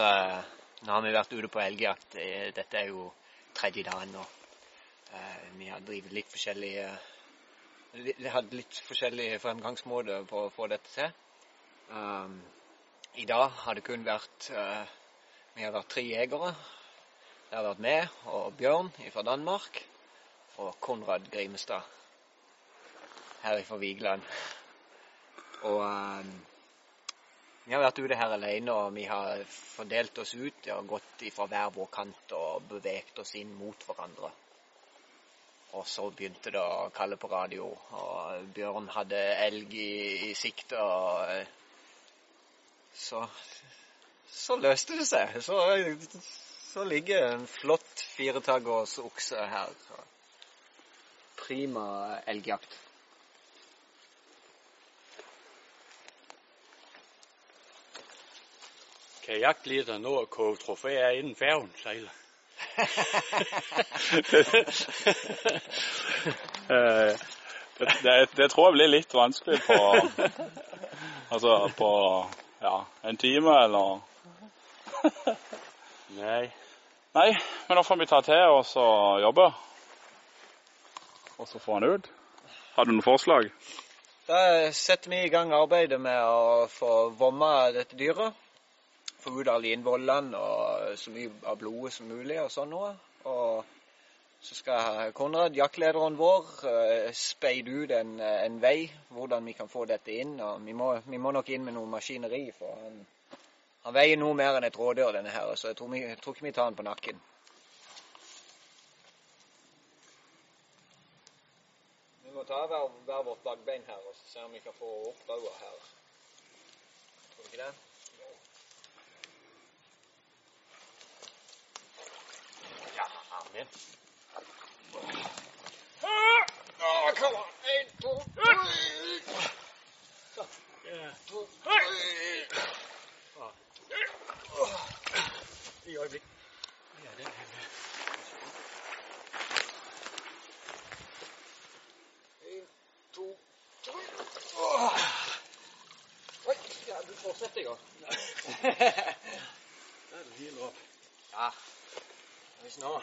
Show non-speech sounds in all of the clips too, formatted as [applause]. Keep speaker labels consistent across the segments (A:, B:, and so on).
A: har, nå har vi vært ute på elgjakt. Eh, Dette er jo tredje dagen nå. Eh, Vi har drevet litt forskjellige Vi Vi hadde litt forskjellige fremgangsmåter for å få dette til. Um, I dag har det kun vært uh, Vi har vært tre jegere. Det har vært meg og Bjørn fra Danmark og Konrad Grimestad her fra Vigeland. Og um, vi har vært ute her alene, og vi har fordelt oss ut og gått fra hver vår kant og beveget oss inn mot hverandre. Og så begynte det å kalle på radio, og Bjørn hadde elg i, i sikte, og så så løste det seg. Så, så ligger en flott firetagårs okse her. Prima elgjakt.
B: Kan jagtlederen nå at koge trofeer innen færgen seiler. [laughs]
C: Eh, det, det, det tror jeg blir litt vanskelig på Altså på ja, en time eller [laughs]
B: Nei.
C: Nei, men da får vi ta til oss og jobbe. Og så få han ut. Har du noen forslag?
A: Da setter vi i gang arbeidet med å få vomma dette dyret. Få ut alle innvollene og så mye av blodet som mulig og sånn noe. Og så skal Konrad, jaktlederen vår, eh, speide ut en, en vei hvordan vi kan få dette inn. Og vi må, vi må nok inn med noe maskineri, for han, han veier noe mer enn et rådyr, denne her. Så jeg tror, vi, jeg tror ikke vi tar han på nakken. Vi må ta hver, vårt bakbein her, og se om vi kan få opp bauga her. Tror du ikke det? Ja, amen. Oh, come to, To. I øyeblikk.
B: Ja, den her med.
A: En, to, tre. Oi, ja, du fortsetter, ja.
B: Der er det helt opp.
A: Ja. Hvis nå.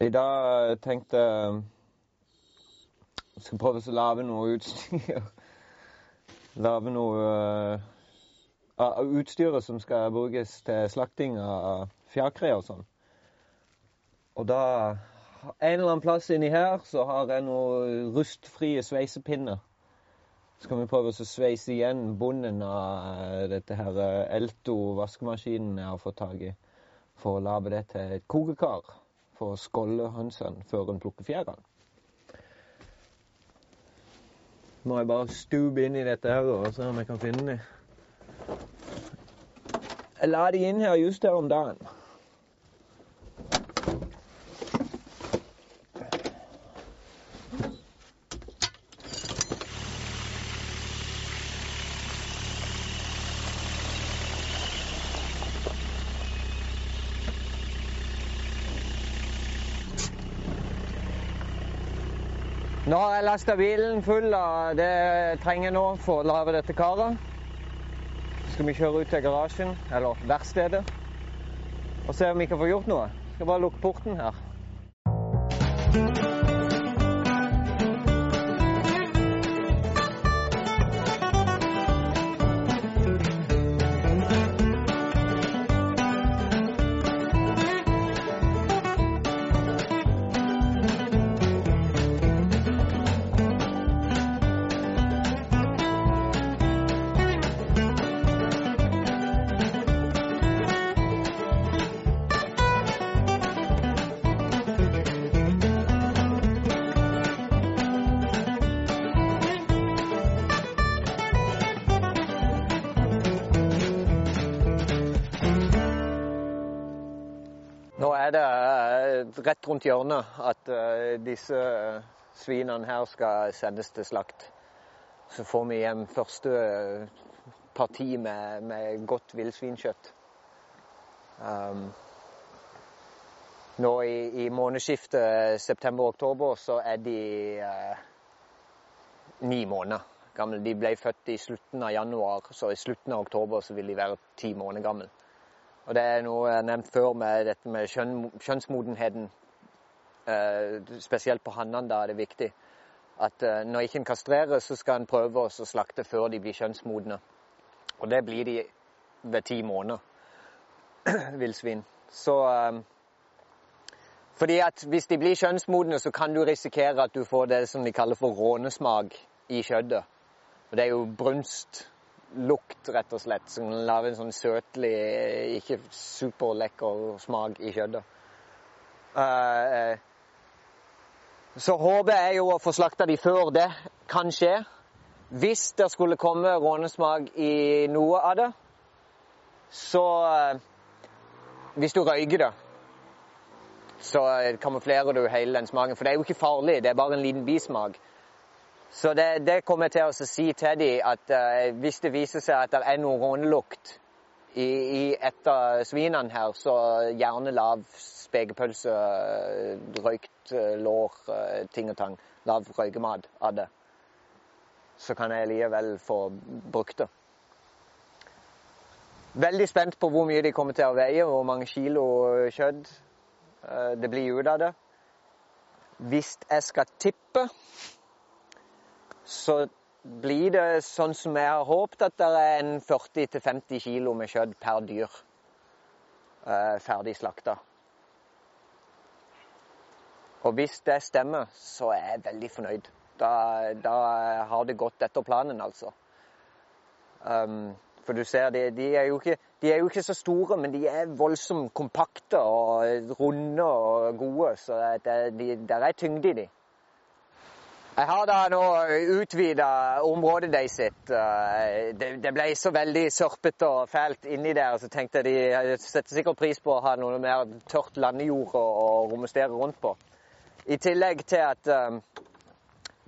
A: I dag tenkte jeg jeg skal prøve å lage noe utstyr. [laughs] Lage noe eh, av utstyret som skal brukes til slakting av fjærkre og sånn. Og da En eller annen plass inni her så har jeg noen rustfrie sveisepinner. Så kan vi prøve å sveise igjen bunnen av eh, dette her eh, Elto vaskemaskinen jeg har fått tak i. For å lage det til et kokekar for å skålle hønsene før en plukker fjærene. Må jeg bare stupe inn i dette her og se om jeg kan finne dem. Jeg la de inn her just her om dagen. Nå har jeg lasta bilen full av det jeg trenger nå for å lage dette karet. Så skal vi kjøre ut til garasjen, eller verkstedet, og se om vi kan få gjort noe. Skal bare lukke porten her. Er det rett rundt hjørnet at eh, disse eh, svinene her skal sendes til slakt. Så får vi hjem første eh, parti med, med godt villsvinkjøtt. Um, nå i, i månedsskiftet september-oktober så er de uh, ni måneder gamle. De ble født i slutten av januar, så i slutten av oktober så vil de være ti måneder gamle. Og det er noe jeg har nevnt før med dette med kjønn, kjønnsmodenheten. Eh, spesielt på hannene da er det viktig. At eh, når ikke en kastrerer, så skal en prøve å slakte før de blir kjønnsmodne. Og det blir de ved ti måneder, [clears throat] villsvin. Så eh, fordi at hvis de blir kjønnsmodne, så kan du risikere at du får det som de kaller for rånesmak i kjøttet. Og det er jo brunstlukt, rett og slett, som lager en sånn søtlig, ikke superlekker smak i kjøttet. Uh, så håpet er jo å få slakta de før det kan skje. Hvis det skulle komme rånesmak i noe av det, så uh, Hvis du røyker det, så kamuflerer du hele den smaken. For det er jo ikke farlig, det er bare en liten bismak. Så det, det kommer jeg til å si til dem at uh, hvis det viser seg at det er noe rånelukt i, i et av svinene her, så gjerne lav spekepølse, røykt lår, ting og tang. Lav røykemat av det. Så kan jeg likevel få brukt det. Veldig spent på hvor mye de kommer til å veie, hvor mange kilo kjøtt det blir ut av det. Hvis jeg skal tippe, så blir det sånn som jeg har håpet, at det er en 40-50 kilo med kjøtt per dyr ferdig slakta. Og hvis det stemmer, så er jeg veldig fornøyd. Da, da har det gått etter planen, altså. Um, for du ser, de, de, er ikke, de, er jo ikke, så store, men de er voldsomt kompakte og runde og gode. Så det, de, der er tyngde i de. Jeg har da nå utvida området deres sitt. Det, det, ble så veldig sørpete og fælt inni der, så tenkte jeg de setter sikkert pris på å ha noe mer tørt landejord å romestere rundt på. I tillegg til at um,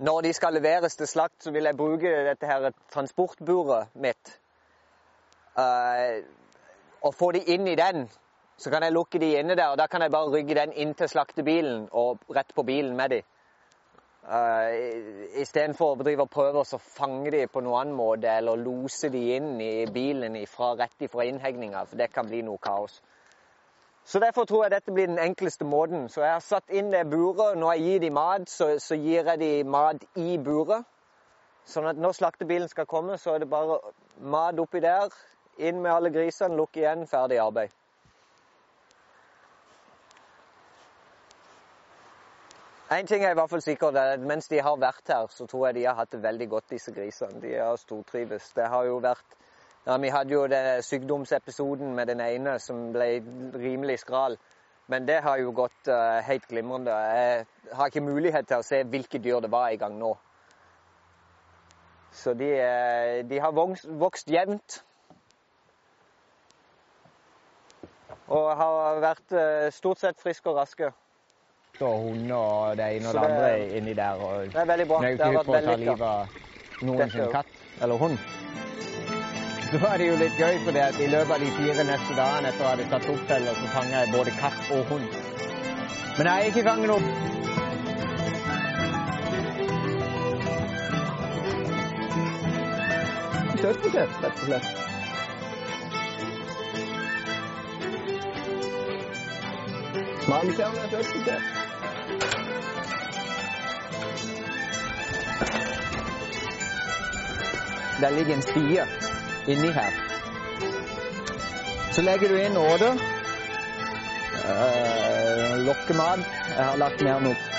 A: når de skal leveres til slakt, så vil jeg bruke dette her transportburet mitt. Uh, og få de inn i den. Så kan jeg lukke de inne der, og da kan jeg bare rygge den inn til slaktebilen og rett på bilen med de. Uh, Istedenfor å drive og prøve å fange de på noen annen måte, eller lose de inn i bilen ifra, rett ifra innhegninga, for det kan bli noe kaos. Så Derfor tror jeg dette blir den enkleste måten. Så jeg har satt inn det buret. Når jeg gir de mat, så, så gir jeg de mat i buret. Sånn at når slaktebilen skal komme, så er det bare mat oppi der. Inn med alle grisene, lukk igjen, ferdig arbeid. Én ting er i hvert fall sikkert, at mens de har vært her, så tror jeg de har hatt det veldig godt, disse grisene. De har stortrives. Det har jo vært ja, Vi hadde jo den sykdomsepisoden med den ene som ble rimelig skral. Men det har jo gått uh, helt glimrende. Jeg har ikke mulighet til å se hvilke dyr det var i gang nå. Så de, uh, de har vokst, vokst jevnt. Og har vært uh, stort sett friske og raske.
D: Og hunder og det ene og det, det andre inni der. Og
A: det er veldig bra.
D: Det har vært på å ta noen sin katt eller hund. Så var det jo litt gøy, for det at i løpet av de fire neste dagene etter at jeg hadde tatt oppteller, så fanga jeg både katt og hund. Men jeg er ikke fanget opp Søtpotet, rett og slett. Smakestjerne søtpotet. Der ligger en stie inni her. Så legger du inn åde. Uh, lokkemat. Jeg har lagt mer noe